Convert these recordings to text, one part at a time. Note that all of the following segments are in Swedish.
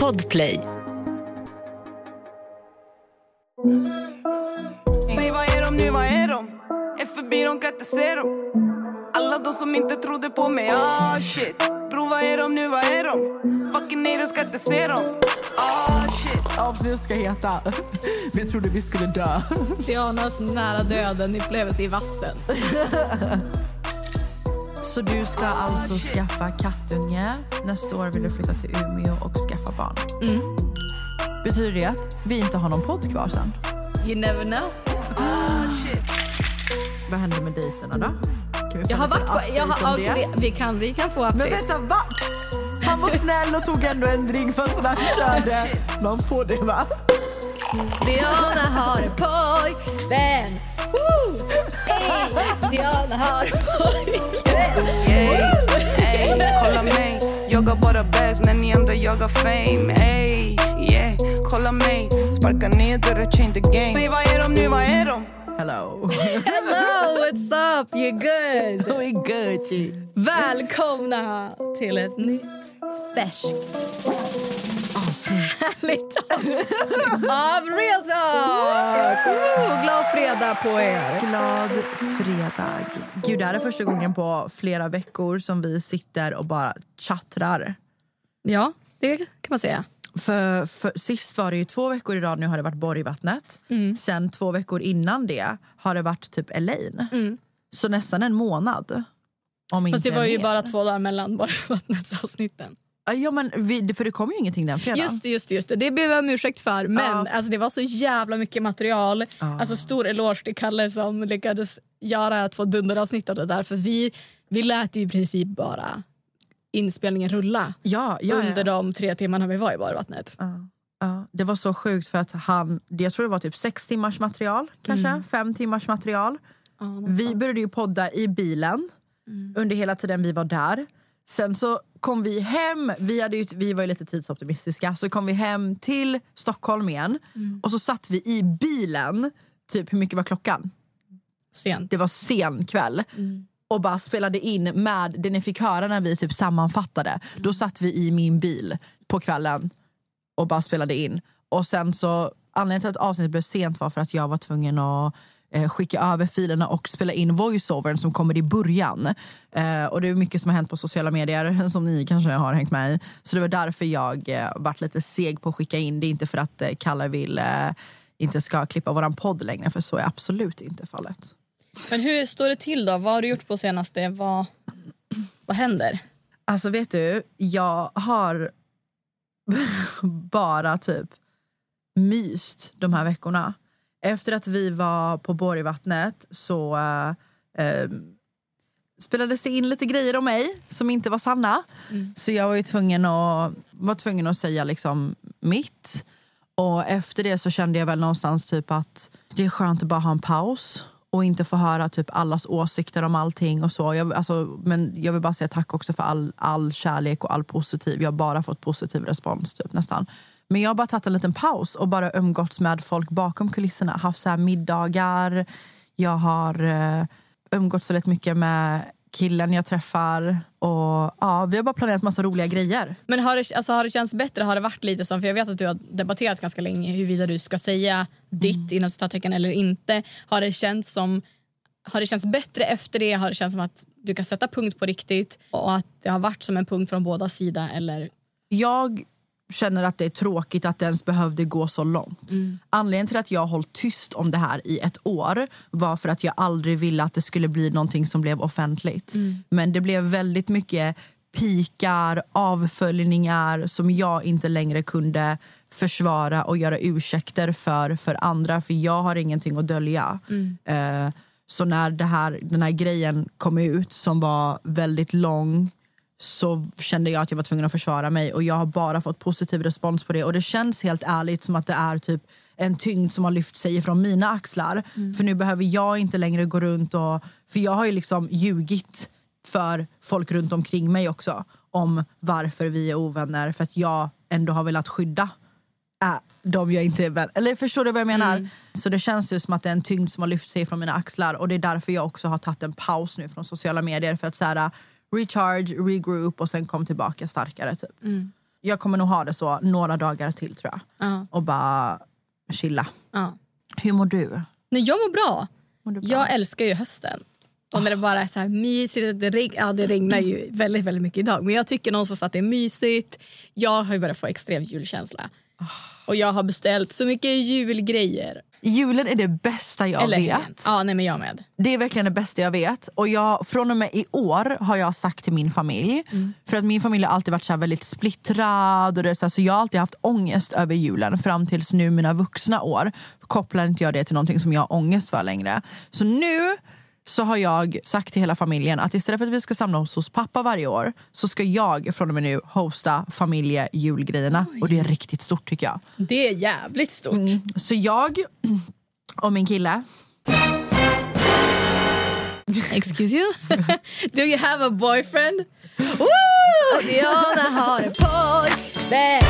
Podplay. Säg vad är de nu, vad är de? Är förbi, de kan inte se dem Alla de som inte trodde på mig, ah shit Bro vad är de nu, vad är de? Fucking haters ska inte se dem Ah shit Avsnittet ska heta Vi trodde vi skulle dö. Dianas nära döden upplevelse i vassen. Så du ska alltså skaffa kattunge. Nästa år vill du flytta till Umeå och skaffa barn. Mm. Betyder det att vi inte har någon podd kvar sen? You never know. Vad händer med dejterna då? Jag har varit på... update Jag har, det, vi, kan, vi kan få Men updates. vänta, va? Han var snäll och tog ändå en drink fast han körde. Man får det va? Diana har en pojkvän. Woo! Hey, Diana har en pojkvän. Ey, kolla mig Jagar bara bags när ni andra jagar fame Ey, yeah, kolla mig Sparka ner dörrar, change the game Säg vad är de nu, vad är de? Hello. Hello, what's up? You good? We good G. Välkomna till ett nytt, färskt, härligt avsnitt av Real Talk! Glad fredag på er. Glad fredag. Gud, det här är första gången på flera veckor som vi sitter och bara chattrar. Ja, det kan man säga. För, för Sist var det ju två veckor i rad nu har det varit Borgvattnet. Sen två veckor innan det har det varit typ Elaine. Så nästan en månad. Om Fast det var ju mer. bara två dagar mellan bara vattnetsavsnitten. Ja, men vi, för det kom ju ingenting den fredagen. Just det, just det, just det. Det ber jag om ursäkt för. Men Ja. alltså, det var så jävla mycket material. Alltså, stor eloge till Kalle som lyckades göra två dunderavsnitt av det där. För vi, vi lät ju i princip bara inspelningen rulla Ja, ja, ja. under de tre timmarna vi var i badvattnet. Ja, det var så sjukt för att han, jag tror det var typ sex timmars material, kanske fem timmars material. vi började ju podda i bilen under hela tiden vi var där. Sen så kom vi hem, vi, hade ju, vi var ju lite tidsoptimistiska, så kom vi hem till Stockholm igen och så satt vi i bilen, typ hur mycket var klockan? Sent. Det var sen kväll. Och bara spelade in med det ni fick höra när vi typ sammanfattade. Då satt vi i min bil på kvällen och bara spelade in. Och sen så Anledningen till att avsnittet blev sent var för att jag var tvungen att skicka över filerna och spela in voiceovern som kommer i början. Eh, och det är mycket som har hänt på sociala medier som ni kanske har hängt med i. Så det var därför jag eh, varit lite seg på att skicka in. Det inte för att eh, Kalle vill eh, inte ska klippa våran podd längre för så är absolut inte fallet. Men hur står det till då? Vad har du gjort på senaste? Vad, vad händer? Alltså vet du, jag har bara typ myst de här veckorna. Efter att vi var på Borgvattnet så eh, eh, spelades det in lite grejer om mig som inte var sanna. Så jag var ju tvungen att, var tvungen att säga liksom mitt. Och efter det så kände jag väl någonstans typ att det är skönt att bara ha en paus och inte få höra typ allas åsikter om allting och så. Jag, alltså, men jag vill bara säga tack också för all, all kärlek och all positiv. Jag har bara fått positiv respons typ nästan. Men jag har bara tagit en liten paus och bara umgåtts med folk bakom kulisserna. Haft så här middagar. Jag har eh, umgåtts väldigt mycket med killen jag träffar. Och ja, Vi har bara planerat massa roliga grejer. Men har det, alltså, har det känts bättre? Har det varit lite som, för jag vet att du har debatterat ganska länge huruvida du ska säga ditt inom citattecken eller inte. Har det känts som har det känts bättre efter det? Har det känts som att du kan sätta punkt på riktigt och att det har varit som en punkt från båda sidor eller Jag känner att det är tråkigt att det ens behövde gå så långt. Anledningen till att jag hållit tyst om det här i ett år var för att jag aldrig ville att det skulle bli någonting som blev offentligt. Men det blev väldigt mycket pikar, avföljningar som jag inte längre kunde försvara och göra ursäkter för, för andra för jag har ingenting att dölja. Eh, så när det här, den här grejen kom ut som var väldigt lång så kände jag att jag var tvungen att försvara mig och jag har bara fått positiv respons på det och det känns helt ärligt som att det är typ en tyngd som har lyft sig från mina axlar. För nu behöver jag inte längre gå runt och... För jag har ju liksom ljugit för folk runt omkring mig också om varför vi är ovänner för att jag ändå har velat skydda äh, de jag inte är vän Eller förstår du vad jag menar? Så det känns ju som att det är en tyngd som har lyft sig från mina axlar och det är därför jag också har tagit en paus nu från sociala medier för att så här, recharge, regroup och sen kom tillbaka starkare. Typ. Jag kommer nog ha det så några dagar till tror jag. Ja. Och bara chilla. Ja. Hur mår du? Nej, jag mår bra. Mår bra? Jag älskar ju hösten. Och när det bara är så här mysigt. Det, reg- ja, det regnar ju väldigt, väldigt mycket idag. Men jag tycker någonstans att det är mysigt. Jag har ju börjat få extrem julkänsla. Och jag har beställt så mycket julgrejer. Julen är det bästa jag Eller vet. Ja, nej men jag med. Det är verkligen det bästa jag vet. Och jag, från och med i år har jag sagt till min familj, för att min familj har alltid varit så väldigt splittrad och det så, här, så jag har alltid haft ångest över julen fram tills nu mina vuxna år kopplar inte jag det till någonting som jag har ångest för längre. Så nu så har jag sagt till hela familjen att istället för att vi ska samla oss hos pappa varje år så ska jag från och med nu hosta familjejulgrejerna och det är riktigt stort tycker jag. Det är jävligt stort. Så jag och min kille Excuse you? Do you have a boyfriend? Woo! Diana har en pojkvän.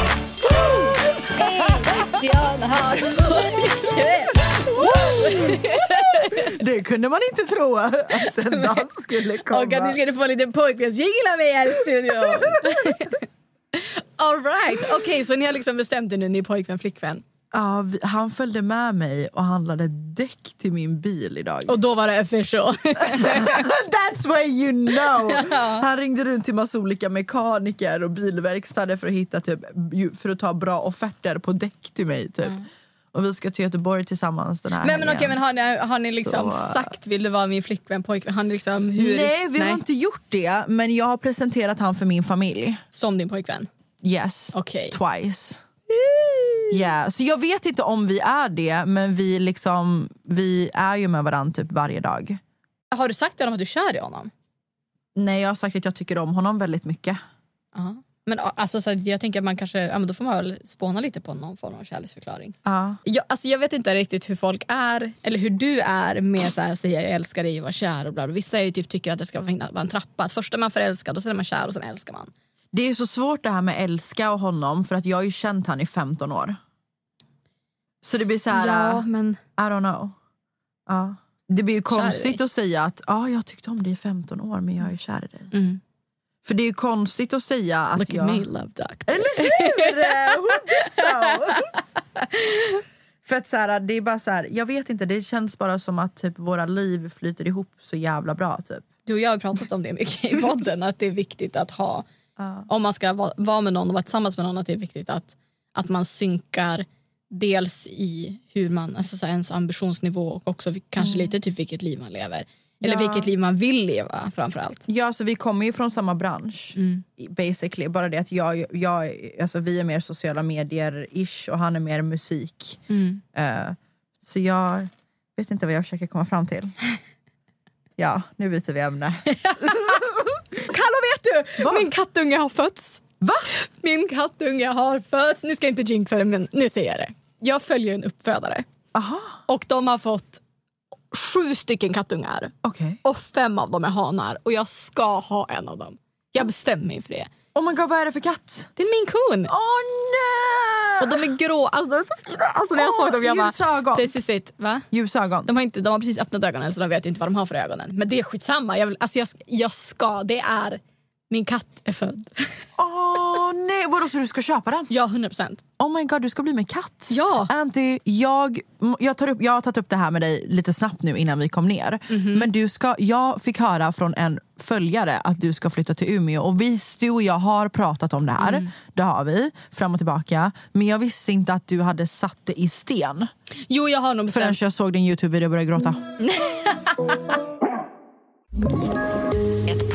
Diana har en pojkvän. Det kunde man inte tro att en dag skulle komma. Och att ni skulle få en liten pojkvänsjingel av mig här i studion. All right. Okej, så ni har liksom bestämt er nu, ni är pojkvän, flickvän. Ja, vi, han följde med mig och handlade däck till min bil idag. Och då var det official. That's why you know! Han ringde runt till massa olika mekaniker och bilverkstäder för att hitta typ, för att ta bra offerter på däck till mig. Typ. Och vi ska till Göteborg tillsammans den här men, men okej, men har ni, har ni liksom Så- sagt vill du vara min flickvän, pojkvän? Har ni liksom hur? Nej, vi har inte gjort det. Men jag har presenterat han för min familj. Som din pojkvän? Yes. Okej. Twice. Yeah. Så jag vet inte om vi är det, men vi, liksom, vi är ju med varandra typ varje dag. Har du sagt till honom att du är kär i honom? Nej, jag har sagt att jag tycker om honom väldigt mycket. Ja. Men alltså, så jag tänker att man kanske, ja, men då får man väl spåna lite på någon form av kärleksförklaring. Ja. Jag, alltså, jag vet inte riktigt hur folk är, eller hur du är med så här, säga jag älskar dig och vara kär. Och bla bla. Vissa är ju typ, tycker att det ska vara en trappa. Att först är man förälskad och sen är man kär och sen älskar man. Det är så svårt det här med älska och honom för att jag har ju känt han i 15 år. Så det blir så här, ja, uh, men I don't know. Ja. Det blir ju konstigt att säga att ah, jag tyckte om dig i 15 år men jag är kär i dig. Mm. För det är ju konstigt att säga att look jag... at me love doctor. Eller hur? Who? För att så här, det är bara så här, jag vet inte, det känns bara som att typ våra liv flyter ihop så jävla bra typ. Du och jag har pratat om det mycket i podden, att det är viktigt att ha, Ja. om man ska vara, vara med någon och vara tillsammans med någon, att det är viktigt att, att man synkar dels i hur man, alltså så här, ens ambitionsnivå och också kanske lite typ vilket liv man lever. Eller Ja. vilket liv man vill leva framför allt. Ja, så vi kommer ju från samma bransch. Basically. Bara det att jag, jag, alltså vi är mer sociala medier-ish och han är mer musik. Eh, så jag vet inte vad jag försöker komma fram till. Ja, nu byter vi ämne. Hallå vet du! Va? Min kattunge har fötts. Va? Min kattunge har fötts. Nu ska jag inte jinxa det men nu säger jag det. Jag följer en uppfödare Aha, och de har fått sju stycken kattungar. okej. och fem av dem är hanar och jag ska ha en av dem. Jag bestämmer mig för det. Oh my god, vad är det för katt? Det är min kun. Åh nej! Och de är grå. Alltså de är så fina. Alltså när jag såg dem jag bara... Ögon. This is it. Va? Ljusa ögon. De har, inte, de har precis öppnat ögonen så de vet inte vad de har för ögonen. Men det är skitsamma. Jag, vill, alltså jag, jag ska. Det är... Min katt är född. Åh nej, vadå så du ska köpa den? Ja, 100 procent. Oh my god, du ska bli med katt. Ja. Anty, jag, jag, tar upp, jag har tagit upp det här med dig lite snabbt nu innan vi kom ner. Mhm. Men du ska, jag fick höra från en följare att du ska flytta till Umeå. Och visst, du och jag har pratat om det här. Mm. Det har vi, fram och tillbaka. Men jag visste inte att du hade satt det i sten. Jo, jag har nog Förrän bestämt. jag såg din Youtube-video och började gråta. Ett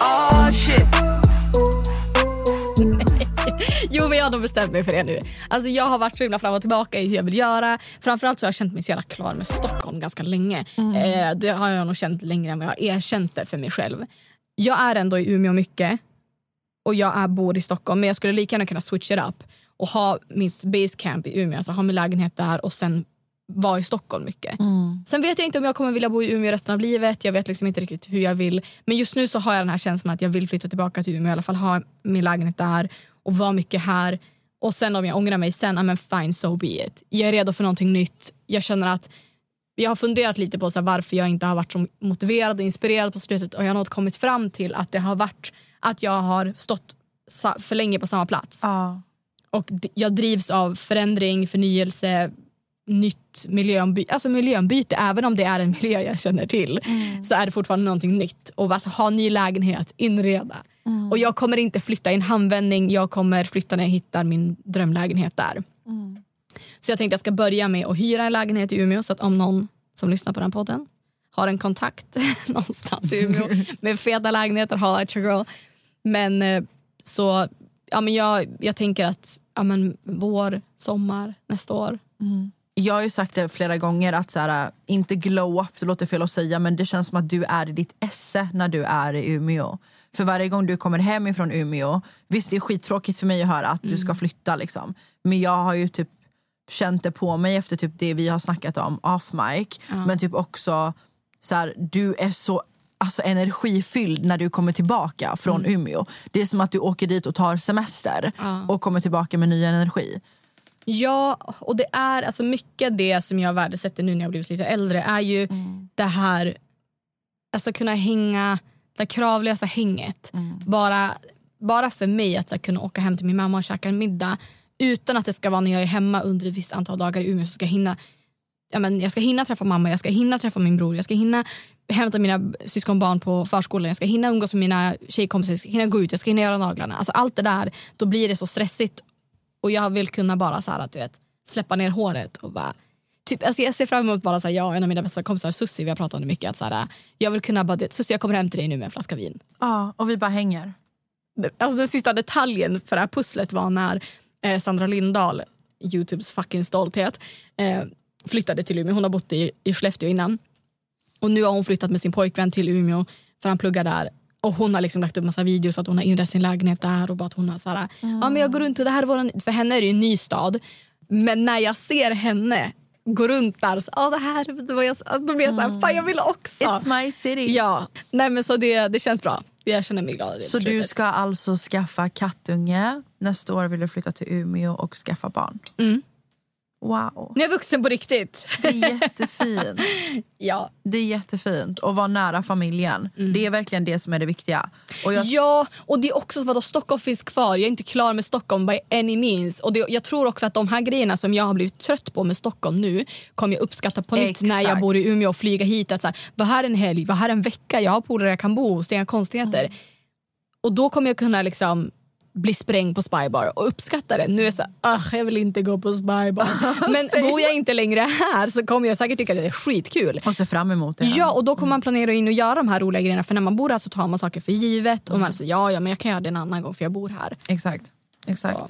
Oh shit. Jo, men jag har nog bestämt mig för det nu. Alltså, jag har varit så himla fram och tillbaka i hur jag vill göra. Framförallt så har jag känt mig så jävla klar med Stockholm ganska länge. Eh, det har jag nog känt längre än vad jag har erkänt det för mig själv. Jag är ändå i Umeå mycket och jag är, bor i Stockholm men jag skulle lika gärna kunna switch it up och ha mitt basecamp i Umeå, alltså ha min lägenhet där och sen vara i Stockholm mycket. Sen vet jag inte om jag kommer vilja bo i Umeå resten av livet. Jag vet liksom inte riktigt hur jag vill. Men just nu så har jag den här känslan att jag vill flytta tillbaka till Umeå. I alla fall ha min lägenhet där och vara mycket här. Och sen om jag ångrar mig sen, men fine so be it. Jag är redo för någonting nytt. Jag känner att jag har funderat lite på så här, varför jag inte har varit så motiverad och inspirerad på slutet och jag har nog kommit fram till att det har varit att jag har stått för länge på samma plats. Ja. Och jag drivs av förändring, förnyelse, nytt miljöombyte. Alltså miljöombyte, även om det är en miljö jag känner till så är det fortfarande någonting nytt. Och alltså, ha ny lägenhet, inreda. Och jag kommer inte flytta i en handvändning. Jag kommer flytta när jag hittar min drömlägenhet där. Så jag tänkte jag ska börja med att hyra en lägenhet i Umeå så att om någon som lyssnar på den podden har en kontakt någonstans i Umeå med feta lägenheter, ha at your girl. Men eh, så, ja men jag, jag tänker att ja men vår, sommar, nästa år. Jag har ju sagt det flera gånger att så här, inte glow up, det låter fel att säga men det känns som att du är i ditt esse när du är i Umeå. För varje gång du kommer hem ifrån Umeå, visst det är skittråkigt för mig att höra att du ska flytta liksom. Men jag har ju typ känt det på mig efter typ det vi har snackat om off mic. Men typ också så här, du är så alltså, energifylld när du kommer tillbaka från Umeå. Det är som att du åker dit och tar semester och kommer tillbaka med ny energi. Ja, och det är alltså mycket det som jag värdesätter nu när jag blivit lite äldre är ju det här, alltså kunna hänga, det kravlösa hänget. Bara, bara för mig att här, kunna åka hem till min mamma och käka en middag utan att det ska vara när jag är hemma under ett visst antal dagar i Umeå så ska jag hinna ja, men jag ska hinna träffa mamma, jag ska hinna träffa min bror, jag ska hinna hämta mina syskonbarn på förskolan, jag ska hinna umgås med mina tjejkompisar, jag ska hinna gå ut, jag ska hinna göra naglarna. Alltså allt det där, då blir det så stressigt och jag vill kunna bara så här, att, du vet, släppa ner håret och bara Typ, alltså jag ser fram emot bara så här, jag och en av mina bästa kompisar Susie, vi har pratat om det mycket. Att så här, jag vill kunna bara, vet, jag kommer hem till dig nu med en flaska vin. Ja, och vi bara hänger. Alltså den sista detaljen för det här pusslet var när eh, Sandra Lindahl, Youtubes fucking stolthet, eh, flyttade till Umeå. Hon har bott i, i Skellefteå innan. Och nu har hon flyttat med sin pojkvän till Umeå för han pluggar där. Och hon har liksom lagt upp massa videos att hon har inrett sin lägenhet där och bara att hon har så här, ja men jag går runt och det här är våran, för henne är det ju en ny stad. Men när jag ser henne gå runt där så, ja det här, det var jag, alltså, då blir jag så här, fan jag vill också. It's my city. Ja, nej men så det, det känns bra. Jag känner mig glad. Så du ska alltså skaffa kattunge. Nästa år vill du flytta till Umeå och skaffa barn. Mm. Wow. Nu är jag vuxen på riktigt. Det är jättefint. Ja. Det är jättefint. att vara nära familjen. Det är verkligen det som är det viktiga. Och jag, ja, och det är också för att Stockholm finns kvar. Jag är inte klar med Stockholm by any means. Och det, jag tror också att de här grejerna som jag har blivit trött på med Stockholm nu kommer jag uppskatta på nytt Exakt. när jag bor i Umeå och flyga hit. Att så här, var här en helg, var här en vecka, jag har polare jag kan bo hos, det är inga konstigheter. Och då kommer jag kunna liksom bli sprängd på Spybar och uppskatta det. Nu är jag så här, "Ugh, jag vill inte gå på Spybar. Men bor jag inte längre här så kommer jag säkert tycka det är skitkul. och ser fram emot det. här. Ja, och då kommer man planera in och göra de här roliga grejerna. För när man bor här så tar man saker för givet. Och man säger ja, ja, men jag kan göra det en annan gång för jag bor här. Exakt. Exakt. Ja.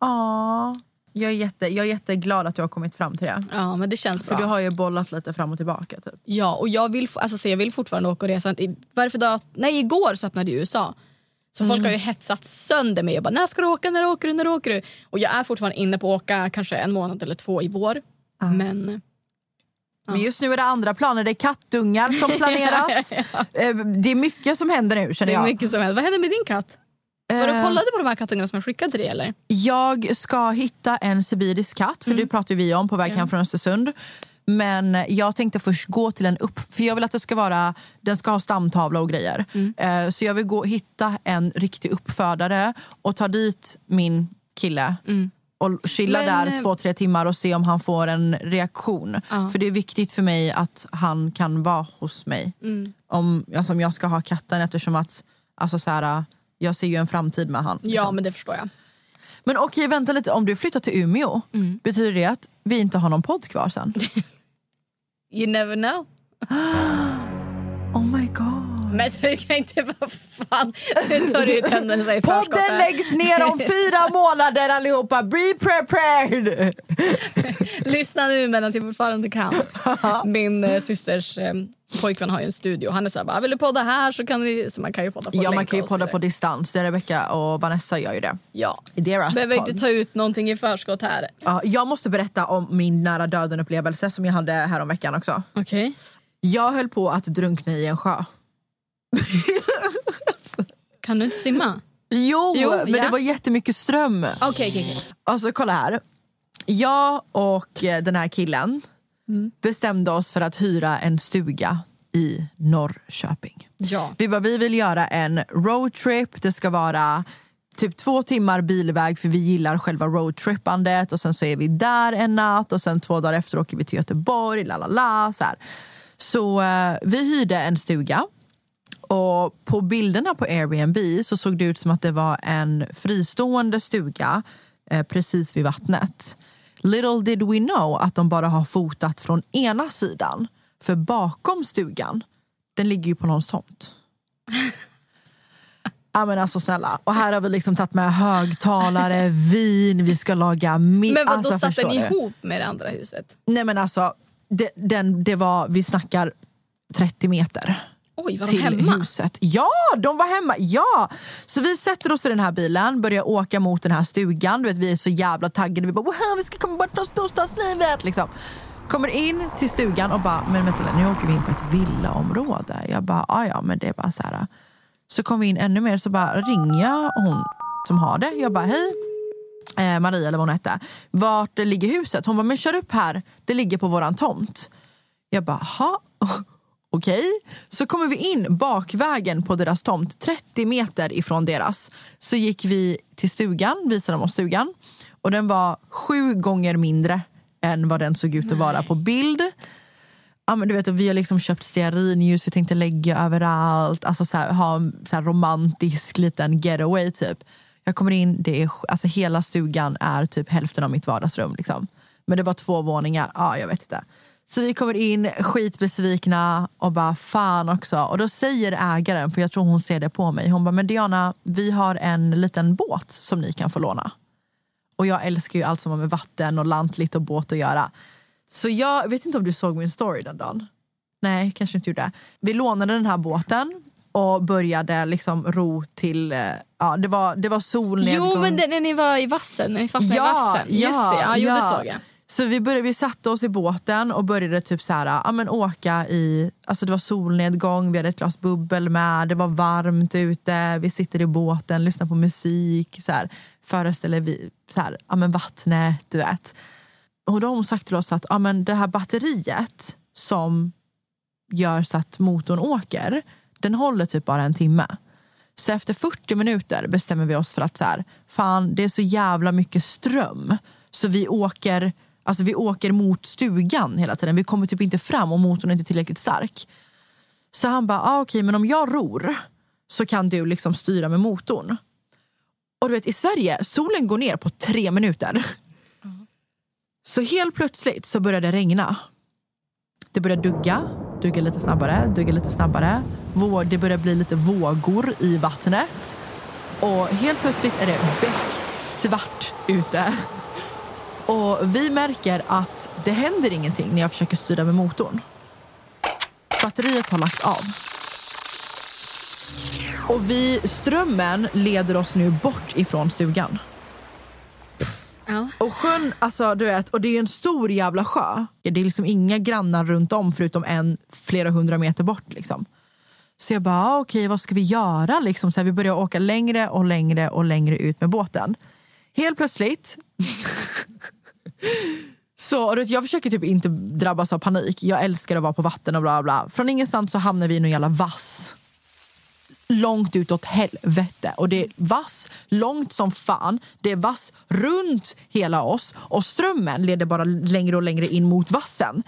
Ja. Jag, är jätte, jag är jätteglad att du har kommit fram till det. Ja, men det känns För bra. du har ju bollat lite fram och tillbaka. Typ. Ja, och jag vill, alltså, så jag vill fortfarande åka och resa. I- Varför då? Nej, igår så öppnade ju USA. Så folk har ju hetsat sönder mig och bara när ska du åka, när åker du, när åker du? Och jag är fortfarande inne på att åka kanske en månad eller två i vår. Men Men just nu är det andra planer. Det är kattungar som planeras. Eh, Det är mycket som händer nu det känner är jag. mycket som händer. Vad händer med din katt? Var du Eh, kollade på de här kattungarna som jag skickade till dig eller? Jag ska hitta en sibirisk katt, för det pratade vi om på väg hem från Östersund. Men jag tänkte först gå till en upp... För jag vill att det ska vara... Den ska ha stamtavla och grejer. Eh, Så jag vill gå hitta en riktig uppfödare och ta dit min kille. Och chilla Men, där eh, två, tre timmar och se om han får en reaktion. För det är viktigt för mig att han kan vara hos mig. Om, alltså, om jag ska ha katten eftersom att... Alltså, så här, jag ser ju en framtid med han. liksom. Ja, men det förstår jag. Men okej, vänta lite. Om du flyttar till Umeå, betyder det att vi inte har någon podd kvar sen? You never know. Oh my god. Men du kan inte, vad fan. Nu tar du ut händelserna i förskott. Podden här. läggs ner om fyra månader allihopa. Be prepared! Lyssna nu medan jag fortfarande kan. Min eh, systers eh, pojkvän har ju en studio. Han är såhär, bara, vill du podda här så kan vi... Så man kan ju podda på Ja, man kan ju så podda på distans. Det är Rebecca och Vanessa gör ju det. Ja. I deras Behöver podd. inte ta ut någonting i förskott här. Ja, jag måste berätta om min nära döden-upplevelse som jag hade här om veckan också. Okej. Jag höll på att drunkna i en sjö. Kan du inte simma? Jo, Jo, men ja. det var jättemycket ström. Okej, okej, okej. Alltså kolla här. Jag och eh, den här killen Mm. bestämde oss för att hyra en stuga i Norrköping. Ja. Vi bara, vi vill göra en roadtrip. Det ska vara typ två timmar bilväg för vi gillar själva roadtrippandet och sen så är vi där en natt och sen två dagar efter åker vi till Göteborg, la la la. Så eh, vi hyrde en stuga och på bilderna på Airbnb så såg det ut som att det var en fristående stuga eh, precis vid vattnet. Little did we know att de bara har fotat från ena sidan. För bakom stugan, den ligger ju på någons tomt. Ja men alltså snälla. Och här har vi liksom tagit med högtalare, vin, vi ska laga middag. Men vad alltså, ni du? ihop med det andra huset? Nej men alltså, det, den, det var, vi snackar 30 meter Oj, var de till hemma? huset. Ja, de var hemma! Ja! Så vi sätter oss i den här bilen, börjar åka mot den här stugan. Du vet, vi är så jävla taggade. Vi bara wow, vi ska komma bort från storstadslivet. Liksom. Kommer in till stugan och bara, men vänta nu åker vi in på ett villaområde. Jag bara, "Ah, ja men det är bara så här. Så kom vi in ännu mer så bara ringer jag hon som har det. Jag bara, hej. Eh, Maria eller vad hon hette. Vart ligger huset? Hon bara, men kör upp här. Det ligger på våran tomt. Jag bara, ha? Okej. Så kommer vi in bakvägen på deras tomt, 30 meter ifrån deras. Så gick vi till stugan, visade dem oss stugan. Och den var sju gånger mindre än vad den såg ut att vara på bild. Ja, men du vet, vi har liksom köpt stearinljus, vi tänkte lägga överallt. Alltså så här, ha en så här romantisk liten getaway typ. Jag kommer in, det är, alltså hela stugan är typ hälften av mitt vardagsrum. Liksom. Men det var två våningar, ja jag vet inte. Så vi kommer in skitbesvikna och bara fan också. Och då säger ägaren, för jag tror hon ser det på mig, hon bara men Diana vi har en liten båt som ni kan få låna. Och jag älskar ju allt som har med vatten och lantligt och båt att göra. Så jag vet inte om du såg min story den dagen. Nej, kanske inte gjorde. Vi lånade den här båten och började liksom ro till... eh, Ja, det var, det var solnedgång. Jo, men det, när ni var i vassen, när ni fastnade Ja, i vassen. Just ja, det, ja, jo, det ja. såg jag. Så vi, började, vi satte oss i båten och började typ så här, ja, men åka i... Alltså det var solnedgång, vi hade ett glas bubbel med, det var varmt ute. Vi sitter i båten, lyssnar på musik, så här, föreställer vi så här, ja, men vattnet, du vet. Och då har hon sagt till oss att ja, men det här batteriet som gör så att motorn åker, den håller typ bara en timme. Så efter 40 minuter bestämmer vi oss för att så här, fan, det är så jävla mycket ström så vi åker, alltså vi åker mot stugan hela tiden. Vi kommer typ inte fram och motorn är inte tillräckligt stark. Så han bara, ah, okej okay, men om jag ror så kan du liksom styra med motorn. Och du vet i Sverige, solen går ner på tre minuter. Så helt plötsligt så började det regna. Det började dugga, dugga lite snabbare, dugga lite snabbare. Vår, Det började bli lite vågor i vattnet. Och helt plötsligt är det becksvart ute. Och vi märker att det händer ingenting när jag försöker styra med motorn. Batteriet har lagt av. Och vi, strömmen leder oss nu bort ifrån stugan. Ja. Och sjön, alltså du vet, och det är ju en stor jävla sjö. Det är liksom inga grannar runt om förutom en flera hundra meter bort. Liksom. Så jag bara, ah, okej vad ska vi göra? Liksom, så här, vi börjar åka längre och längre och längre ut med båten. Helt plötsligt så, vet, jag försöker typ inte drabbas av panik. Jag älskar att vara på vatten och bla bla. Från ingenstans så hamnar vi i någon jävla vass. Långt utåt helvete. Och det är vass långt som fan. Det är vass runt hela oss. Och strömmen leder bara längre och längre in mot vassen.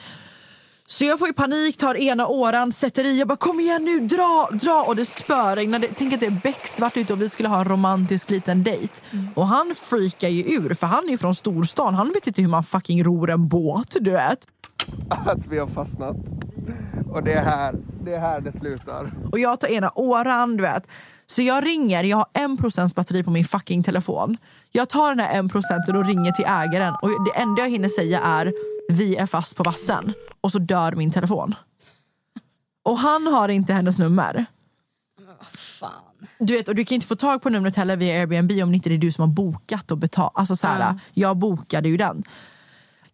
Så jag får ju panik, tar ena åran, sätter i. Jag bara kom igen nu, dra, dra. Och det spöregnar. Tänk att det är becksvart ute och vi skulle ha en romantisk liten dejt. Och han freakar ju ur för han är ju från storstan. Han vet inte hur man fucking ror en båt, du vet. Att vi har fastnat. Och det är här det, är här det slutar. Och jag tar ena åran, du vet. Så jag ringer, jag har en procents batteri på min fucking telefon. Jag tar den här en procenten och ringer till ägaren. Och det enda jag hinner säga är vi är fast på vassen. Och så dör min telefon. Och han har inte hennes nummer. Fan. Du vet, och du kan inte få tag på numret heller via Airbnb om inte det är du som har bokat och betalat. Alltså så här, Jag bokade ju den.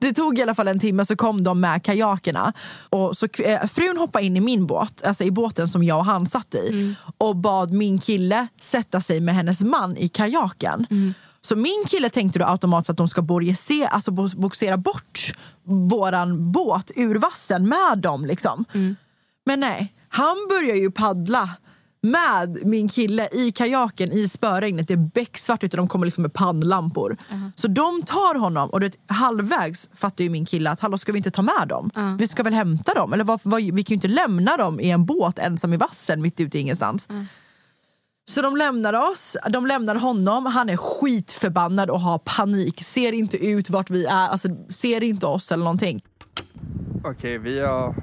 Det tog i alla fall en timme så kom de med kajakerna. Och så, eh, frun hoppade in i min båt, alltså i båten som jag och han satt i och bad min kille sätta sig med hennes man i kajaken. Så min kille tänkte då automatiskt att de ska borgese, alltså bo- bogsera bort våran båt ur vassen med dem. Liksom. Men nej, han börjar ju paddla med min kille i kajaken i spöregnet. Det är becksvart ute, de kommer liksom med pannlampor. Så de tar honom och du vet, halvvägs fattar ju min kille att hallå ska vi inte ta med dem? Vi ska väl hämta dem? Eller varför, var, vi kan ju inte lämna dem i en båt ensam i vassen mitt ute i ingenstans. Så de lämnar oss, de lämnar honom, han är skitförbannad och har panik. Ser inte ut vart vi är, alltså, ser inte oss eller någonting. Okej, vi har...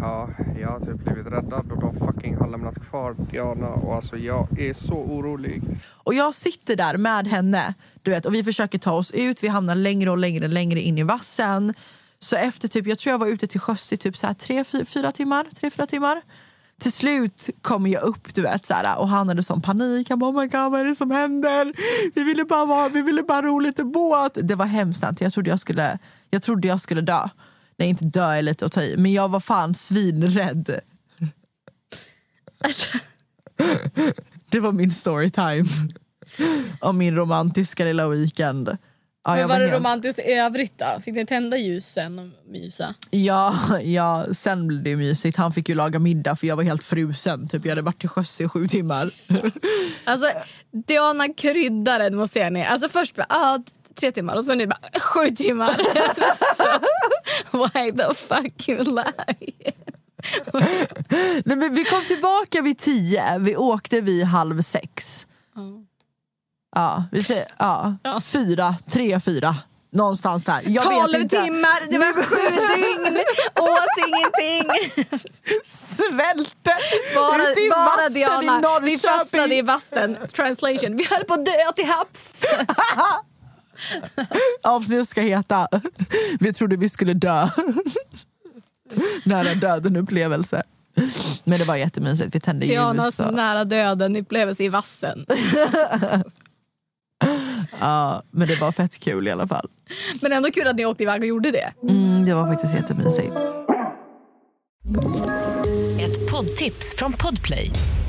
Ja, jag har typ blivit räddad och de fucking har lämnat kvar Diana och alltså jag är så orolig. Och jag sitter där med henne du vet, och vi försöker ta oss ut. Vi hamnar längre och längre längre in i vassen. Så efter typ, jag tror jag var ute till sjöss i typ så här tre, fyra timmar. Tre, fyra timmar. Till slut kommer jag upp du vet, så här, och han hade sån panik. Han bara oh my god vad är det som händer? Vi ville bara, vara, vi ville bara ro lite båt. Det var hemskt. Jag trodde jag skulle, jag trodde jag skulle dö. Nej inte dö är lite att ta i. Men jag var fan svinrädd. Det var min storytime. Om min romantiska lilla weekend. Ja, Men jag var det helt- romantiskt i övrigt då? Fick ni tända ljusen och mysa? Ja, ja, sen blev det mysigt. Han fick ju laga middag för jag var helt frusen. Typ, jag hade varit till sjöss i sju timmar. Alltså, Diana kryddar den måste jag säga. Alltså först bara, ah, tre timmar och sen nu bara, sju timmar. Why the fuck you lie? Nej, men vi kom tillbaka vid tio, vi åkte vid halv sex. Ja, vi säger, ja, fyra, tre, fyra. Någonstans där. Jag Tolv timmar, det var sju dygn, åt ingenting. Svälte Bara, ute i bara vassen i Diana, vi Norrköping. fastnade i vassen. Translation, vi höll på att dö till havs. Avsnittet ska heta Vi trodde vi skulle dö. Nära döden upplevelse. Men det var jättemysigt. Vi tände ljus. Dianas och- nära döden upplevelse i vassen. Ja, men det var fett kul i alla fall. Men ändå kul att ni åkte iväg och gjorde det. Mm, det var faktiskt jättemysigt. Ett poddtips från Podplay.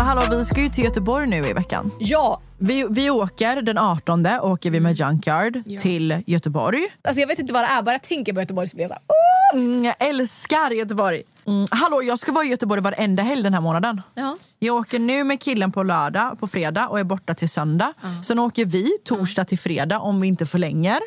Men hallå, vi ska ju till Göteborg nu i veckan. Ja, Vi, vi åker den 18 åker vi med Junkyard till Göteborg. alltså jag vet inte vad det är, bara jag tänker på Göteborg så blir jag såhär, Mm, jag älskar Göteborg. Mm. Hallå, jag ska vara i Göteborg varenda helg den här månaden. Ja. Jag åker nu med killen på lördag, på fredag och är borta till söndag. Sen åker vi torsdag till fredag om vi inte förlänger.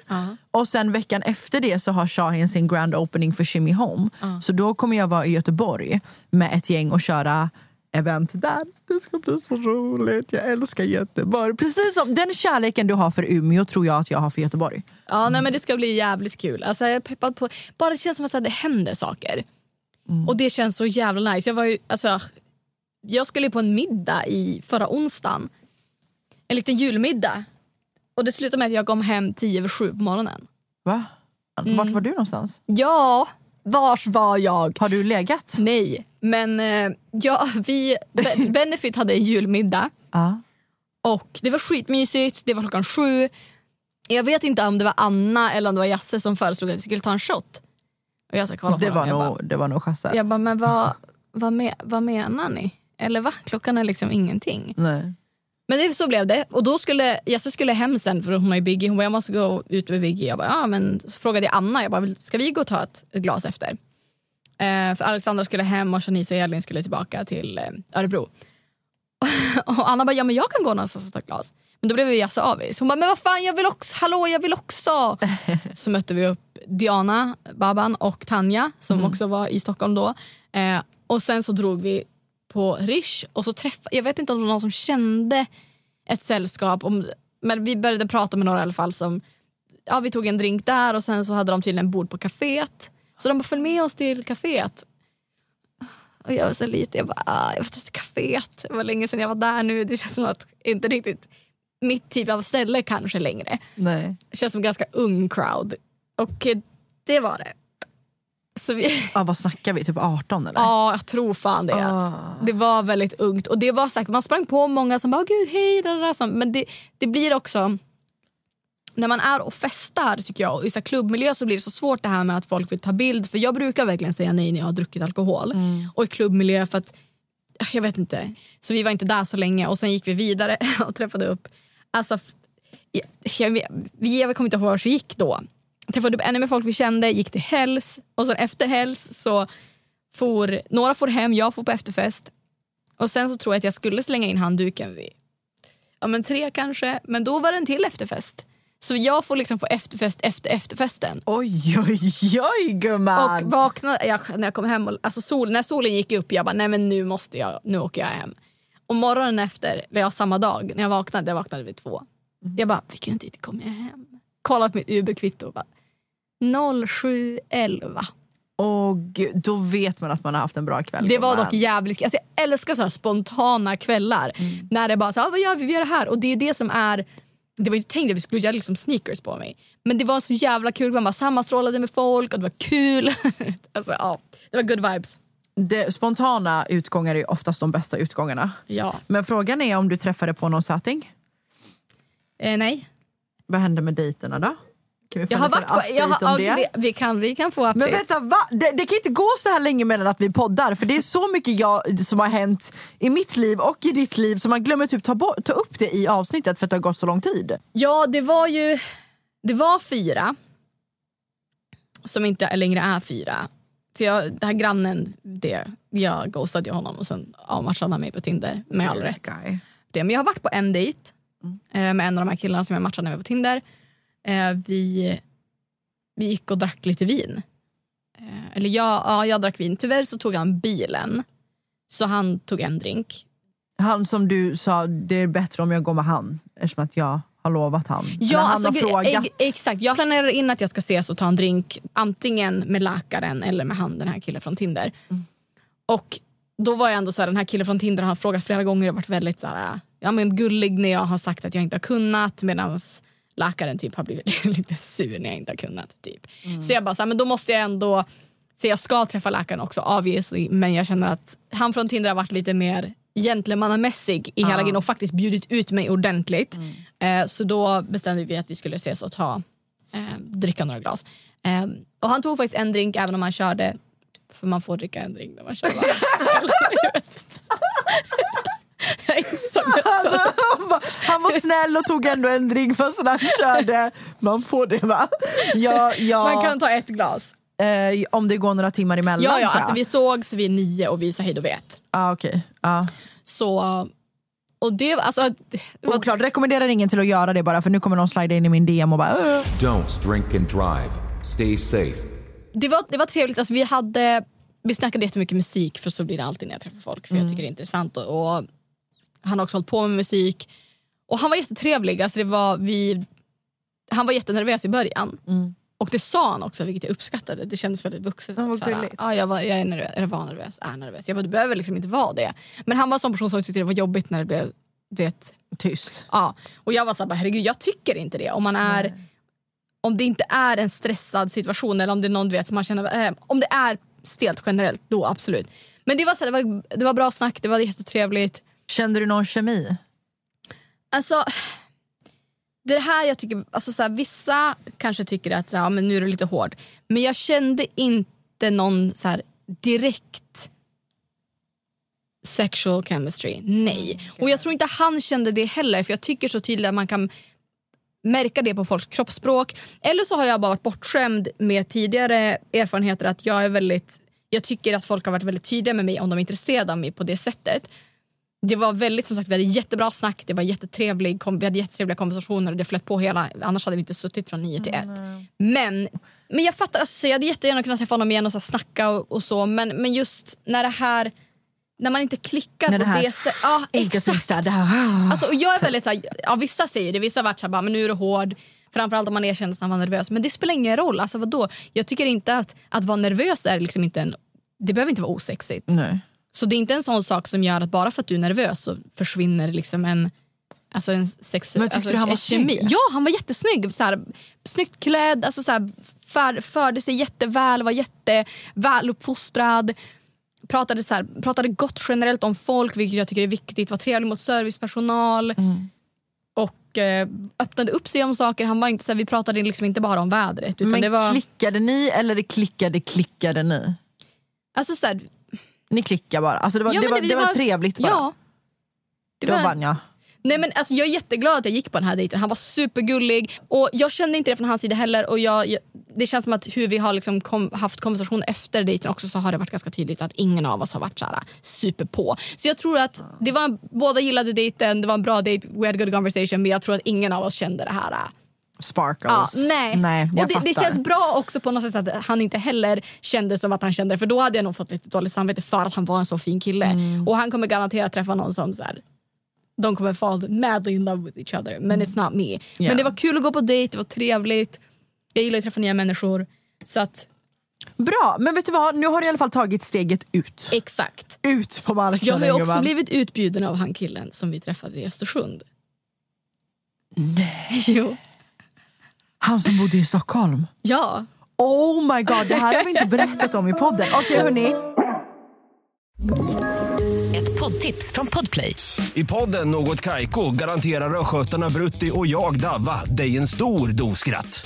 Och sen veckan efter det så har Shahin sin grand opening för Shimmy Home. Så då kommer jag vara i Göteborg med ett gäng och köra event där. Det ska bli så roligt. Jag älskar Göteborg. Precis som den kärleken du har för Umeå tror jag att jag har för Göteborg. Ja, nej, men det ska bli jävligt kul. Alltså, jag är peppad på... Bara det känns som att så här, det händer saker. Och det känns så jävla nice. Jag, var ju, alltså, jag skulle ju på en middag i förra onsdagen. En liten julmiddag. Och det slutade med att jag kom hem tio över sju på morgonen. Va? Vart var du någonstans? Ja, vars var jag? Har du legat? Nej, men eh, ja, vi... Be- Benefit hade en julmiddag. Ja. Och det var skitmysigt, det var klockan sju. Jag vet inte om det var Anna eller om det var Jasse som föreslog att vi skulle ta en shot. Och jag, så kollade på Det, var nog, det var nog bara, jag bara, men vad, vad, me, vad menar ni? Eller va? Klockan är liksom ingenting. Nej. Men det, så blev det. Och då skulle Jasse skulle hem sen för hon har ju Biggie. Hon bara, jag måste gå ut med Biggie. Jag bara, ja men så frågade jag Anna, jag bara, ska vi gå och ta ett, ett glas efter? Eh, för Alexandra skulle hem och Shanice och Elin skulle tillbaka till eh, Örebro. och Anna bara, ja men jag kan gå någonstans och ta ett glas. Men då blev vi jätteavis. Hon bara, men vad fan jag vill också, hallå jag vill också. så mötte vi upp Diana, Baban och Tanja som också var i Stockholm då. Eh, och sen så drog vi på Rish och så träffade, jag vet inte om det var någon som kände ett sällskap. Om, men vi började prata med några i alla fall som, ja vi tog en drink där och sen så hade de tydligen bord på kaféet. Så de bara, följ med oss till kaféet. Och jag var så lite, jag bara, ah, jag vill testa kaféet. Det var länge sedan jag var där nu. Det känns som att inte riktigt mitt typ av ställe kanske längre. Nej. Det känns som en ganska ung crowd. Och eh, det var det. Så vi, Ja, vad snackar vi? Typ 18 eller? ja, jag tror fan det. Ah. Det var väldigt ungt. Och det var säkert, man sprang på många som bara, gud hej. där, där, men det, det blir också, när man är och festar tycker jag, och i så klubbmiljö så blir det så svårt det här med att folk vill ta bild. För jag brukar verkligen säga nej när jag har druckit alkohol. Och i klubbmiljö för att, jag vet inte. Så vi var inte där så länge och sen gick vi vidare och träffade upp, alltså jag, jag, jag kommer inte ihåg var vi gick då. Träffade upp ännu mer folk vi kände, gick till Hells och sen efter Hells så for, några for hem, jag for på efterfest. Och sen så tror jag att jag skulle slänga in handduken vid ja, men tre kanske, men då var det en till efterfest. Så jag får liksom på efterfest efter efterfesten. Oj, oj, oj gumman! Och vaknade, jag, när jag kom hem, och, alltså sol, när solen gick upp, jag bara nej men nu måste jag, nu åker jag hem. Och morgonen efter, eller ja, samma dag, när jag vaknade, jag vaknade vid två. Jag bara, vilken tid kommer jag hem? Kollat på mitt Uber-kvitto och bara 07.11. Och då vet man att man har haft en bra kväll. Det var dock jävligt alltså Jag älskar så här spontana kvällar. När det bara så här, "Ah, vad gör vi? Vi gör det här. Och det är det som är det var ju tänkt att vi skulle göra liksom sneakers på mig. Men det var så jävla kul. Man bara sammanstrålade med folk och det var kul. alltså, ja, det var good vibes. Det, spontana utgångar är oftast de bästa utgångarna. Ja. Men frågan är om du träffade på någon söting? Eh, nej. Vad hände med dejterna då? Kan vi få Jag har varit på, jag har, om det? det, vi, kan, vi kan få update. Men vänta, va? Det, det kan inte gå så här länge mellan att vi poddar för det är så mycket jag, som har hänt i mitt liv och i ditt liv så man glömmer typ ta, ta upp det i avsnittet för att det har gått så lång tid. Ja, det var ju... Det var fyra. Som inte längre är fyra. För jag, den här grannen, det, jag ghostade honom och sen avmatchade han mig på Tinder med all rätt. Det. Men jag har varit på en dejt eh, med en av de här killarna som jag matchade med på Tinder. Eh, vi, vi gick och drack lite vin. Eh, eller jag, ja, jag drack vin. Tyvärr så tog han bilen. Så han tog en drink. Han som du sa, det är bättre om jag går med han eftersom att jag har lovat han. Eller Ja, han alltså, har frågat. ex- exakt. Jag planerar in att jag ska ses och ta en drink antingen med läkaren eller med han, den här killen från Tinder. Mm. Och då var jag ändå så här, den här killen från Tinder har frågat flera gånger och varit väldigt så här, ja, men gullig när jag har sagt att jag inte har kunnat medan läkaren typ har blivit lite sur när jag inte har kunnat. Typ. Mm. Så jag bara, så här, men då måste jag ändå så jag ska träffa läkaren också obviously men jag känner att han från Tinder har varit lite mer gentlemannamässig i hela grejen och faktiskt bjudit ut mig ordentligt. Eh, så då bestämde vi att vi skulle ses och ta, eh, dricka några glas. Eh, och han tog faktiskt en drink även om han körde, för man får dricka en drink när man kör. Han var- Han var snäll och tog ändå en drink fast han körde. Man får det va? Ja, ja, Man kan ta ett glas. eh, om det går några timmar emellan Ja, ja, alltså vi sågs vid nio och vi sa hej då vet. ah, okej. Ah. Så, och det, alltså, det var Oklart, rekommenderar ingen till att göra det bara för nu kommer någon slida in i min DM och bara. Don't drink and drive. Stay safe. Det var, det var trevligt. Alltså, vi, hade, vi snackade jättemycket musik för så blir det alltid när jag träffar folk. För jag tycker det är intressant. Och, och han har också hållit på med musik. Och han var jättetrevlig. Alltså, det var, vi, han var jättenervös i början. Och det sa han också vilket jag uppskattade. Det kändes väldigt vuxet. Ja, Så gulligt. ja, jag, var, jag är nervös, eller var nervös, är nervös. Jag bara, du behöver liksom inte vara det. Men han var en sån person som tyckte det var jobbigt när det blev vet, Tyst. Ja, och jag var såhär, herregud jag tycker inte det. Om man är om det inte är en stressad situation eller om det är någon du vet som man känner, eh, om det är stelt generellt, då absolut. Men det var, så här, det var, det var bra snack, det var jättetrevligt. Kände du någon kemi? Alltså, det här jag tycker, alltså så här, vissa kanske tycker att ja, men nu är du lite hård. Men jag kände inte någon så här, direkt sexual chemistry. Nej. Och jag tror inte han kände det heller för jag tycker så tydligt att man kan märka det på folks kroppsspråk. Eller så har jag bara varit bortskämd med tidigare erfarenheter att jag är väldigt jag tycker att folk har varit väldigt tydliga med mig om de är intresserade av mig på det sättet. Det var väldigt som sagt, vi hade jättebra snack, det var jättetrevlig, vi hade jättetrevliga konversationer och det flöt på hela, annars hade vi inte suttit från nio till ett. Men, men jag fattar, alltså, jag hade jättegärna kunnat träffa honom igen och så snacka och, och så men, men just när det här när man inte klickar det på här det sättet. Ja, Enkelsinnes där, det här. Alltså, och jag är väldigt så här, ja, vissa säger det, vissa har varit så här, bara, men nu är du hård. Framförallt om man erkänner att han var nervös. Men det spelar ingen roll. Alltså, vadå? Jag tycker inte att, att vara nervös är liksom inte en... Det behöver inte vara osexigt. Nej. Så det är inte en sån sak som gör att bara för att du är nervös så försvinner liksom en... Alltså en sex, Men tyckte alltså du han var snygg? Ja, han var jättesnygg. Så här, snyggt klädd, alltså så här, för, förde sig jätteväl, var jätteväluppfostrad. Pratade, så här, pratade gott generellt om folk, vilket jag tycker är viktigt. Var trevlig mot servicepersonal. Mm. Och eh, öppnade upp sig om saker. Han var inte, så här, vi pratade liksom inte bara om vädret. Utan Men det var, klickade ni eller det klickade klickade ni? alltså, så här, Ni klickade bara. Alltså det var, Ja, det var, det- det var var- trevligt bara. ja. det var Vanja. Nej, men alltså, jag är jätteglad att jag gick på den här dejten. Han var supergullig. Och Jag kände inte det från hans sida heller. Och jag, jag, det känns som att hur vi har liksom kom, haft konversation efter dejten också så har det varit ganska tydligt att ingen av oss har varit så här, super på. Så jag tror att det var, båda gillade dejten, det var en bra dejt, we had good conversation men jag tror att ingen av oss kände det här. äh, Sparkles. Ja, nej. nej och det, det känns bra också på något sätt att han inte heller kände som att han kände det. För då hade jag nog fått lite dåligt samvete för att han var en så fin kille. Mm. Och han kommer garanterat träffa någon som så här, de kommer fall madly in love with each other. Men it's not me. Yeah. Men det var kul att gå på dejt, det var trevligt. Jag gillar att träffa nya människor. Så att, Bra, men vet du vad? Nu har du i alla fall tagit steget ut. exakt. Ut på marknaden Jag har ju också gumman. blivit utbjuden av han killen som vi träffade i Östersund. Nej. Jo. Han som bodde i Stockholm. Ja. Oh my god, det här har vi inte berättat om i podden. Okej hörni. Ett poddtips från Podplay. I podden Något Kaiko garanterar östgötarna Brutti och jag, Davva, dig en stor dos skratt.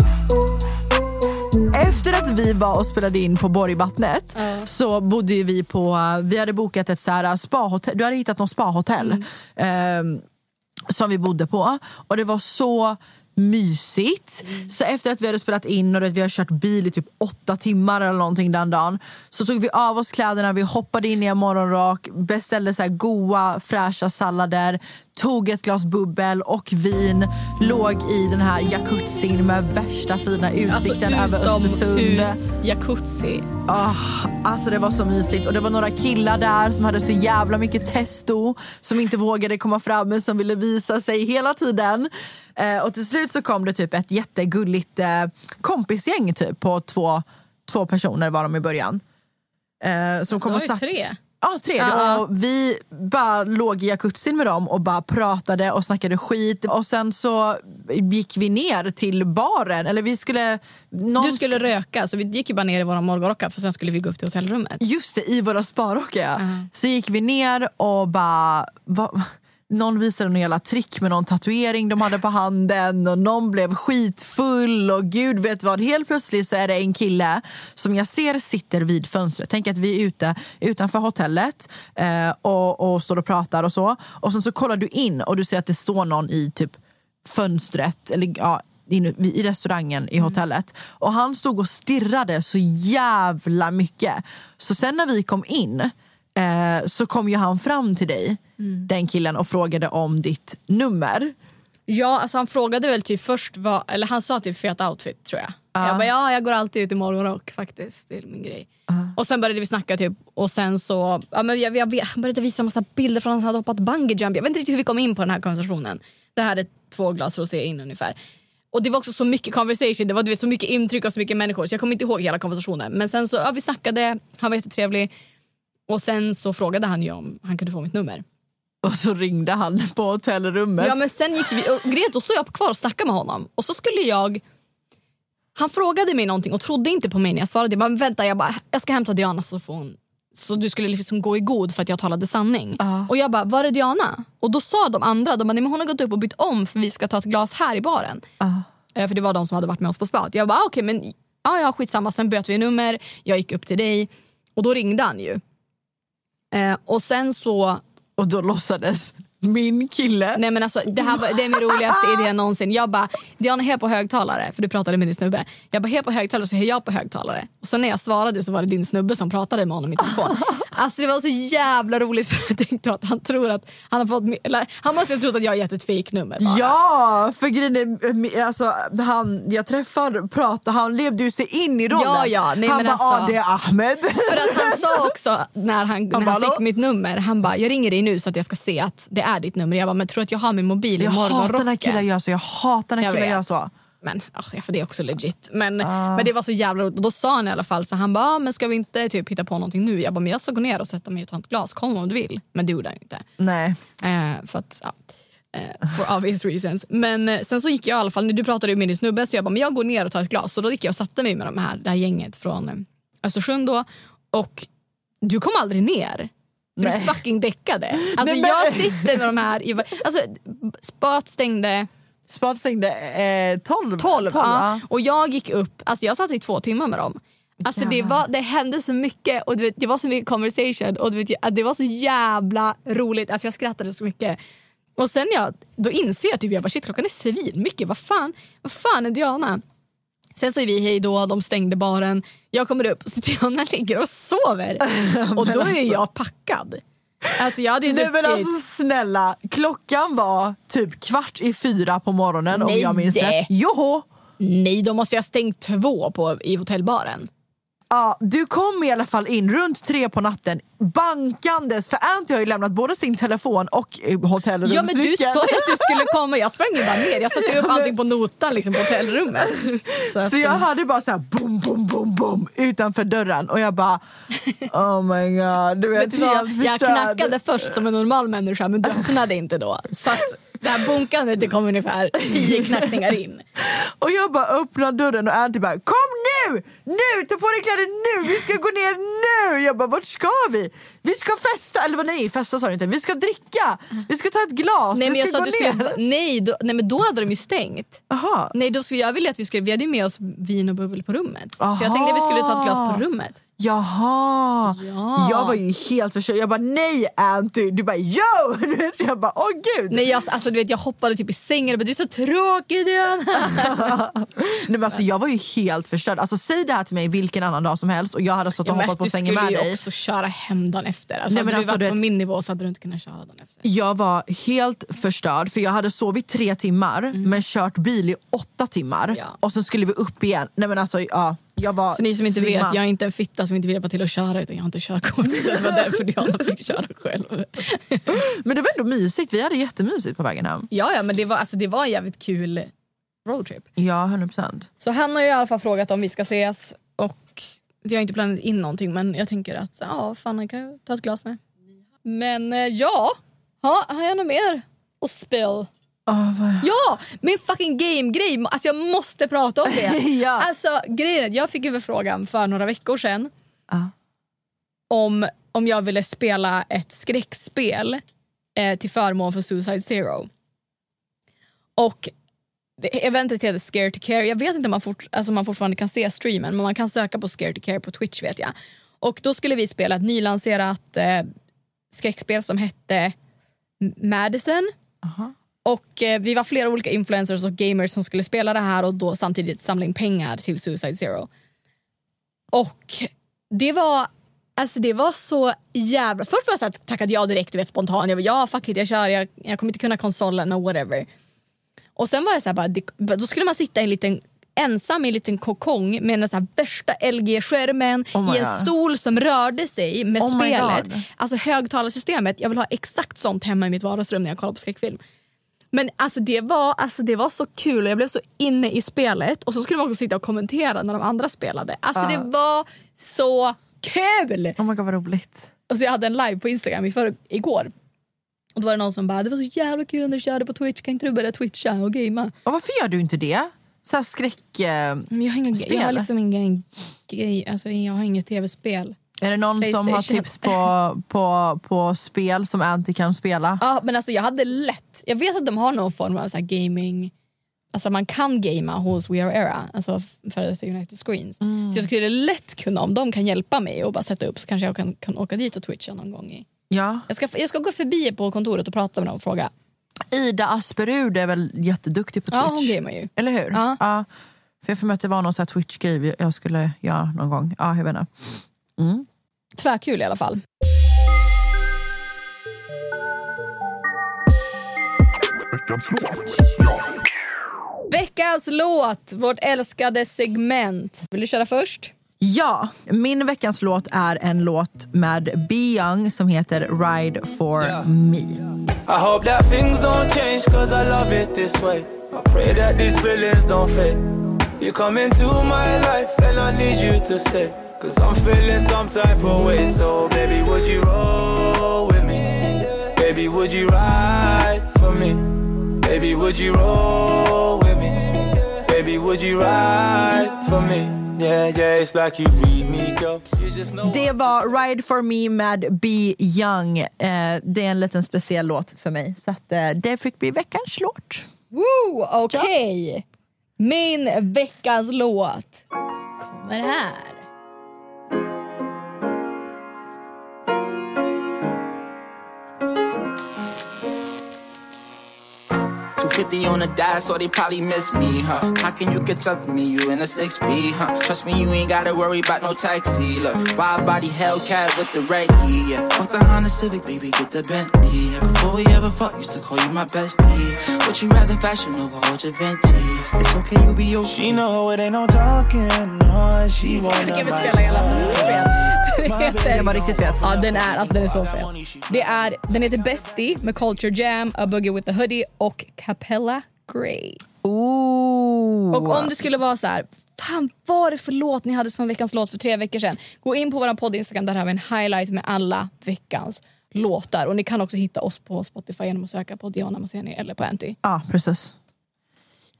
Efter att vi var och spelade in på Borgvattnet så bodde ju vi på, vi hade bokat ett så här spahotell, du hade hittat något spahotell ehm, som vi bodde på. Och det var så mysigt. Så efter att vi hade spelat in och vi har kört bil i typ åtta timmar eller någonting den dagen så tog vi av oss kläderna, vi hoppade in i en morgonrock, beställde så här goa fräscha sallader, tog ett glas bubbel och vin, låg i den här jacuzzin med värsta fina utsikten över Östersund. Utomhus jacuzzi. Ah, alltså det var så mysigt och det var några killar där som hade så jävla mycket testo som inte vågade komma fram men som ville visa sig hela tiden. Eh, och till slut så kom det typ ett jättegulligt eh, kompisgäng typ på två, två personer var de i början. Eh, som kom och satt- tre. Ja, tre. Ja. Och vi bara låg i jacuzzin med dem och bara pratade och snackade skit. Och sen så gick vi ner till baren. Eller vi skulle... Någon Du skulle röka, så vi gick ju bara ner i våra morgonrockar för sen skulle vi gå upp till hotellrummet. Just det, i våra sparrockar. ja. Så gick vi ner och bara... Va, någon visade någon jävla trick med någon tatuering de hade på handen och någon blev skitfull och gud vet vad. Helt plötsligt så är det en kille som jag ser sitter vid fönstret. Tänk att vi är ute utanför hotellet eh, och, och står och pratar och så. Och sen så kollar du in och du ser att det står någon i typ fönstret eller ja, in- i restaurangen i hotellet. Och han stod och stirrade så jävla mycket. Så sen när vi kom in eh, så kom ju han fram till dig, den killen, och frågade om ditt nummer. Ja, alltså han frågade väl typ först, vad, eller han sa typ fet outfit tror jag. Jag bara, ja jag går alltid ut i morgonrock faktiskt, det är min grej. Och sen började vi snacka typ och sen så, ja, men jag, jag, han började visa massa bilder från att han hade hoppat bungee jump. Jag vet inte riktigt hur vi kom in på den här konversationen. Det här är två glas rosé in ungefär. Och det var också så mycket conversation, det var du vet, så mycket intryck och så mycket människor så jag kommer inte ihåg hela konversationen. Men sen så, ja, vi snackade, han var jättetrevlig. Och sen så frågade han ju om han kunde få mitt nummer. Och så ringde han på hotellrummet. Ja men sen gick vi, och grejen, då stod jag kvar och snackade med honom och så skulle jag han frågade mig någonting och trodde inte på mig när jag svarade. Jag bara, vänta, jag, bara, jag ska hämta Diana så får hon så du skulle liksom gå i god för att jag talade sanning. Och jag bara, var är Diana? Och då sa de andra, de bara, nej, men hon har gått upp och bytt om för vi ska ta ett glas här i baren. Eh, För det var de som hade varit med oss på spat. Jag bara, ah, okej men ja, ja, skitsamma. Sen bytte vi nummer, jag gick upp till dig och då ringde han ju. Eh, och sen så... Och då låtsades min kille... Nej men alltså det här var, det är min roligaste idé någonsin. Jag bara, Diana är på högtalare, för du pratade med din snubbe. Jag bara, här på högtalare så är jag på högtalare. Och så när jag svarade så var det din snubbe som pratade med honom i telefon. Alltså det var så jävla roligt för jag tänkte att han tror att han har fått, eller, han måste ha trott att jag har gett ett fejknummer. Ja, för grejen är, alltså, han jag träffade pratade, han levde ju sig in i rollen. Ja, ja, nej, han bara, alltså- ah, det är Ahmed. För att han sa också när han, när bara, han fick mitt nummer, han bara jag ringer dig nu så att jag ska se att det är ditt nummer. Jag bara men tror att jag har min mobil i Jag hatar när morgonrocken? killar gör så, jag hatar när killar gör så. Men ach, ja, för det är också legit. Men, Ah. men det var så jävla roligt. Och Då sa han i alla fall så han bara, ah, men ska vi inte typ hitta på någonting nu? Jag bara, men jag ska gå ner och sätta mig och ta ett glas. Kom om du vill. Men det gjorde han inte. Nej. Eh, för att, ja. Eh, for obvious reasons. Men eh, sen så gick jag i alla fall, du pratade ju med din snubbe så jag bara, men jag går ner och tar ett glas. Så då gick jag och satte mig med de här, det här gänget från eh, Östersund då. Och du kom aldrig ner. Du Nej. fucking däckade. Alltså Nej, men- jag sitter med de här, i, alltså spat stängde Spat stängde eh, 12. 12. ja. Och jag gick upp, alltså jag satt i två timmar med dem. Alltså det, var, det hände så mycket och vet, det var så mycket conversation och vet, det var så jävla roligt. Alltså jag skrattade så mycket. Och sen jag, då inser jag typ jag bara shit klockan är svin mycket. Vad fan, vad fan är Diana? Sen så är vi hej då, de stängde baren. Jag kommer upp och Diana ligger och sover. Och då är jag packad. Alltså jag hade ju Nej men alltså snälla, klockan var typ kvart i fyra på morgonen om Nej. jag minns rätt. Joho! Nej, då måste jag ha stängt två på, i hotellbaren. Ja, du kom i alla fall in runt tre på natten bankandes för Anty har ju lämnat både sin telefon och eh, Ja men du hotellrumsnyckeln. sa ju att du skulle komma, jag sprang ju bara ner. Jag satte upp allting på notan liksom, på hotellrummet. Så Så jag hade bara så här boom, boom, boom, boom utanför dörren och jag bara oh my god, du vet, vet du helt jag förstörd. knackade först som en normal människa men du öppnade inte då. Så att det här bunkandet det kom ungefär tio knackningar in. Och jag bara öppnar dörren och Anty bara kom nu! Nu! Ta på dig kläder nu! Vi ska gå ner nu! Jag bara vart ska vi? Vi ska festa, eller vad nej festa sa du inte. Vi ska dricka, vi ska ta ett glas, Nej vi jag ska sa gå att du ner. skulle, nej, då, nej men då hade de ju stängt. Aha. Nej då skulle jag ville att vi skulle, vi hade ju med oss vin och bubbel på rummet. Aha. jag tänkte att vi skulle ta ett glas på rummet. Jaha, Ja. jag var ju helt förstörd. Jag bara nej Anty, du bara yo! Du Jag bara åh gud. Nej, jag, alltså, du vet, jag hoppade typ i sängen och bara du är så tråkig Diana. Nej, men alltså, jag var ju helt förstörd. Alltså, säg det här till mig vilken annan dag som helst och jag hade stått och hoppat på sängen med Du skulle dig. ju också köra hem dagen efter. Alltså, Nej, men hade alltså, du du varit på vet- min nivå så hade du inte kunnat köra dagen efter. Jag var helt förstörd för jag hade sovit tre timmar men kört bil i åtta timmar Mm. Ja. och så skulle vi upp igen. Nej men alltså ja, jag var Så ni som inte svimmad. vet, jag är inte en fitta som inte vill hjälpa till att köra utan jag har inte körkort. Det var därför Diana fick köra själv. Men det var ändå mysigt, vi hade jättemysigt på vägen hem. Ja, ja men det var, alltså, det var en jävligt kul roadtrip. Ja, 100%. Så han har ju i alla fall frågat om vi ska ses och vi har inte planerat in någonting men jag tänker att ja, fan han kan ta ett glas med. Men eh, ja, ha, har jag något mer att spill? Oh, vad... Ja, min fucking game-grej. Alltså jag måste prata om det. Ja. Alltså grejen jag fick ju förfrågan för några veckor sedan Ja. om, om jag ville spela ett skräckspel eh, till förmån för Suicide Zero. Och eventet heter Scare to Care. Jag vet inte om man, fort, alltså man fortfarande kan se streamen men man kan söka på Scare to Care på Twitch vet jag. Och då skulle vi spela ett nylanserat eh, skräckspel som hette Madison. Och eh, vi var flera olika influencers och gamers som skulle spela det här och då samtidigt samla in pengar till Suicide Zero. Och det var Alltså det var så jävla... Först var jag så här, tackade jag direkt vet, spontant. Jag bara, ja fuck it jag kör, jag, jag kommer inte kunna konsolen men whatever. Och sen var jag så här, bara, det, då skulle man sitta i en liten ensam i en liten kokong med den så här värsta LG-skärmen Oh i en God. stol som rörde sig med Oh spelet. Alltså högtalarsystemet, jag vill ha exakt sånt hemma i mitt vardagsrum när jag kollar på skräckfilm. Men alltså det, var, alltså det var så kul och jag blev så inne i spelet. Och så skulle man också sitta och kommentera när de andra spelade. Alltså det var så kul! oh my god vad roligt. Och så jag hade en live på Instagram i för, igår. Och då var det någon som bara, det var så jävla kul när du körde på Twitch, kan inte du börja twitcha och gamea? Och varför gör du inte det? Så här skräck... Eh... Jag har, inga, jag har liksom ingen grej, alltså jag har inget tv-spel. Är det någon som har tips på, på, på spel som Anty kan spela? Ja, men alltså jag hade lätt. Jag vet att de har någon form av så gaming... Alltså man kan gamea hos We Are Era, alltså för United Screens. Så jag skulle lätt kunna, om de kan hjälpa mig och bara sätta upp så kanske jag kan, kan åka dit och twitcha någon gång. I. Ja. Jag, ska, jag ska gå förbi på kontoret och prata med dem och fråga. Ida Asperud är väl jätteduktig på Twitch? Ja, hon gamear ju. Eller hur? Ja. För jag får mig att det var någon Twitch-grej jag skulle göra någon gång. Ja, jag vet inte. Mm. Tvärkul i alla fall. Veckans låt, vårt älskade segment. Vill du köra först? Ja, min veckans låt är en låt med Be Young som heter Ride for me. I hope that things don't change cause I love it this way. I pray that these feelings don't fade. You come into my life and I need you to stay. Cause I'm feeling some type of way. So baby, would you roll with me? Baby, would you ride for me? Baby, would you roll with me? Baby, would you ride for me? Yeah, yeah, it's like you read me, girl. You just know Det var Ride for me med Be Young. Eh, det är en liten speciell låt för mig. Så att, eh, det fick bli veckans låt. Woo, okej. Min veckans låt kommer här. 250 on the die, so they probably miss me, huh? How can you catch up to me? You in a 6B, huh? Trust me, you ain't gotta worry about no taxi. Look, wide body Hellcat with the red key, yeah. Fuck the Honda Civic, baby, get the Bentley. Yeah, before we ever fuck, used to call you my bestie. Would you rather fashion over old Givenchy? It's okay, you be okay. She know it ain't no talking, no, she wanna Kan vi spela i alla fall? Den heter- Det var riktigt fet. Ja, den är, alltså, den är så fet. Det är, den heter Bestie med Culture Jam, A Boogie with the Hoodie och Capella Grey. Ooh. Och om det skulle vara så här, fan vad det för låt ni hade som veckans låt för tre veckor sedan? Gå in på vår podd Instagram, där har vi en highlight med alla veckans låtar. Och ni kan också hitta oss på Spotify genom att söka på Diana Moseni eller på Anty. Ja, precis.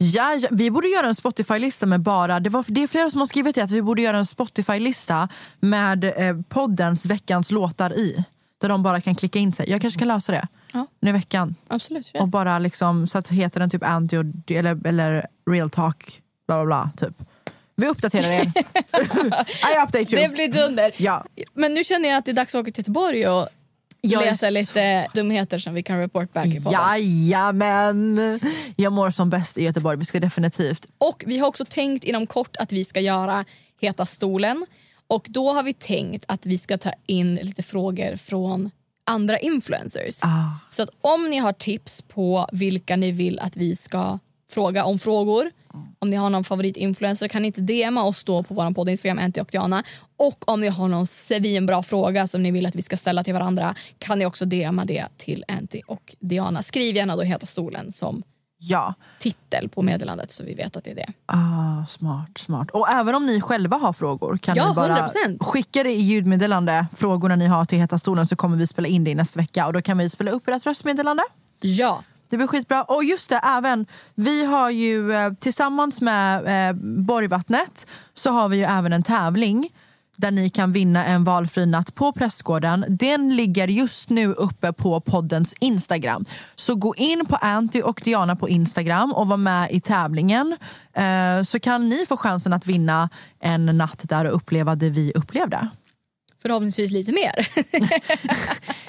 Ja, ja, vi borde göra en Spotify-lista med bara... Det, var, det är flera som har skrivit det, att vi borde göra en Spotify-lista med eh, poddens veckans låtar i. Där de bara kan klicka in sig. Jag kanske kan lösa det Ja. nu i veckan. Absolut. Och bara liksom, så att heter den typ anti och, eller, eller real talk, bla bla bla. Typ. Vi uppdaterar er. I update you. Det blir dunder. Ja. Men nu känner jag att det är dags att åka till Göteborg och Jag leta så- lite dumheter som vi kan report back i podden. Jajamän! Jag mår som bäst i Göteborg. Vi ska definitivt... Och vi har också tänkt inom kort att vi ska göra Heta stolen. Och då har vi tänkt att vi ska ta in lite frågor från andra influencers. Så att om ni har tips på vilka ni vill att vi ska fråga om frågor, om ni har någon favoritinfluencer kan ni inte DMa oss då på vår podd Instagram, Anty och Diana. Och om ni har någon svinbra fråga som ni vill att vi ska ställa till varandra kan ni också DMa det till Anty och Diana. Skriv gärna då Heta stolen som Ja. titel på meddelandet så vi vet att det är det. Ah, smart, smart. Och även om ni själva har frågor kan Ja, ni bara 100%. skicka det i ljudmeddelande, frågorna ni har till Heta stolen så kommer vi spela in det i nästa vecka och då kan vi spela upp ert röstmeddelande. Ja. Det blir skitbra. Och just det, även, vi har ju eh, tillsammans med eh, Borgvattnet så har vi ju även en tävling där ni kan vinna en valfri natt på Prästgården. Den ligger just nu uppe på poddens Instagram. Så gå in på Anty och Diana på Instagram och var med i tävlingen. Eh, så kan ni få chansen att vinna en natt där och uppleva det vi upplevde. Förhoppningsvis lite mer.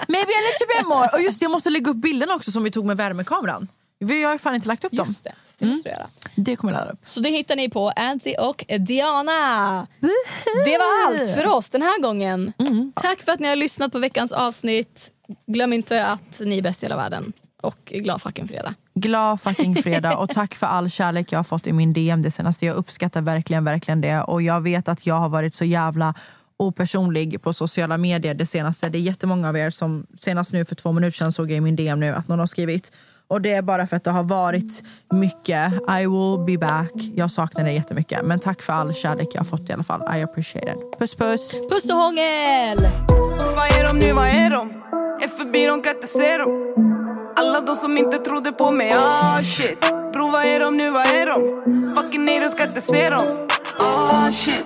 Maybe a little bit more. Och just det, jag måste lägga upp bilderna också som vi tog med värmekameran. Vi har ju fan inte lagt upp dem. Just det, det måste du göra. Det kommer jag lära upp. Så det hittar ni på Anty och Diana. Det var allt för oss den här gången. Tack för att ni har lyssnat på veckans avsnitt. Glöm inte att ni är bäst i hela världen. Och glad fucking fredag. Glad fucking fredag och tack för all kärlek jag har fått i min DM det senaste. Jag uppskattar verkligen, verkligen det. Och jag vet att jag har varit så jävla opersonlig på sociala medier det senaste. Det är jättemånga av er som senast nu för två minuter sedan såg jag i min DM nu att någon har skrivit. Och det är bara för att det har varit mycket. I will be back. Jag saknar det jättemycket. Men tack för all kärlek jag har fått i alla fall. I appreciate it. Puss puss! Puss och hångel! Vad är de nu, vad är de? Är förbi, de kan inte se dem Alla de som inte trodde på mig, ah shit Bro, vad är de nu, vad är de? Fucking nej, de ska inte se dem Ah shit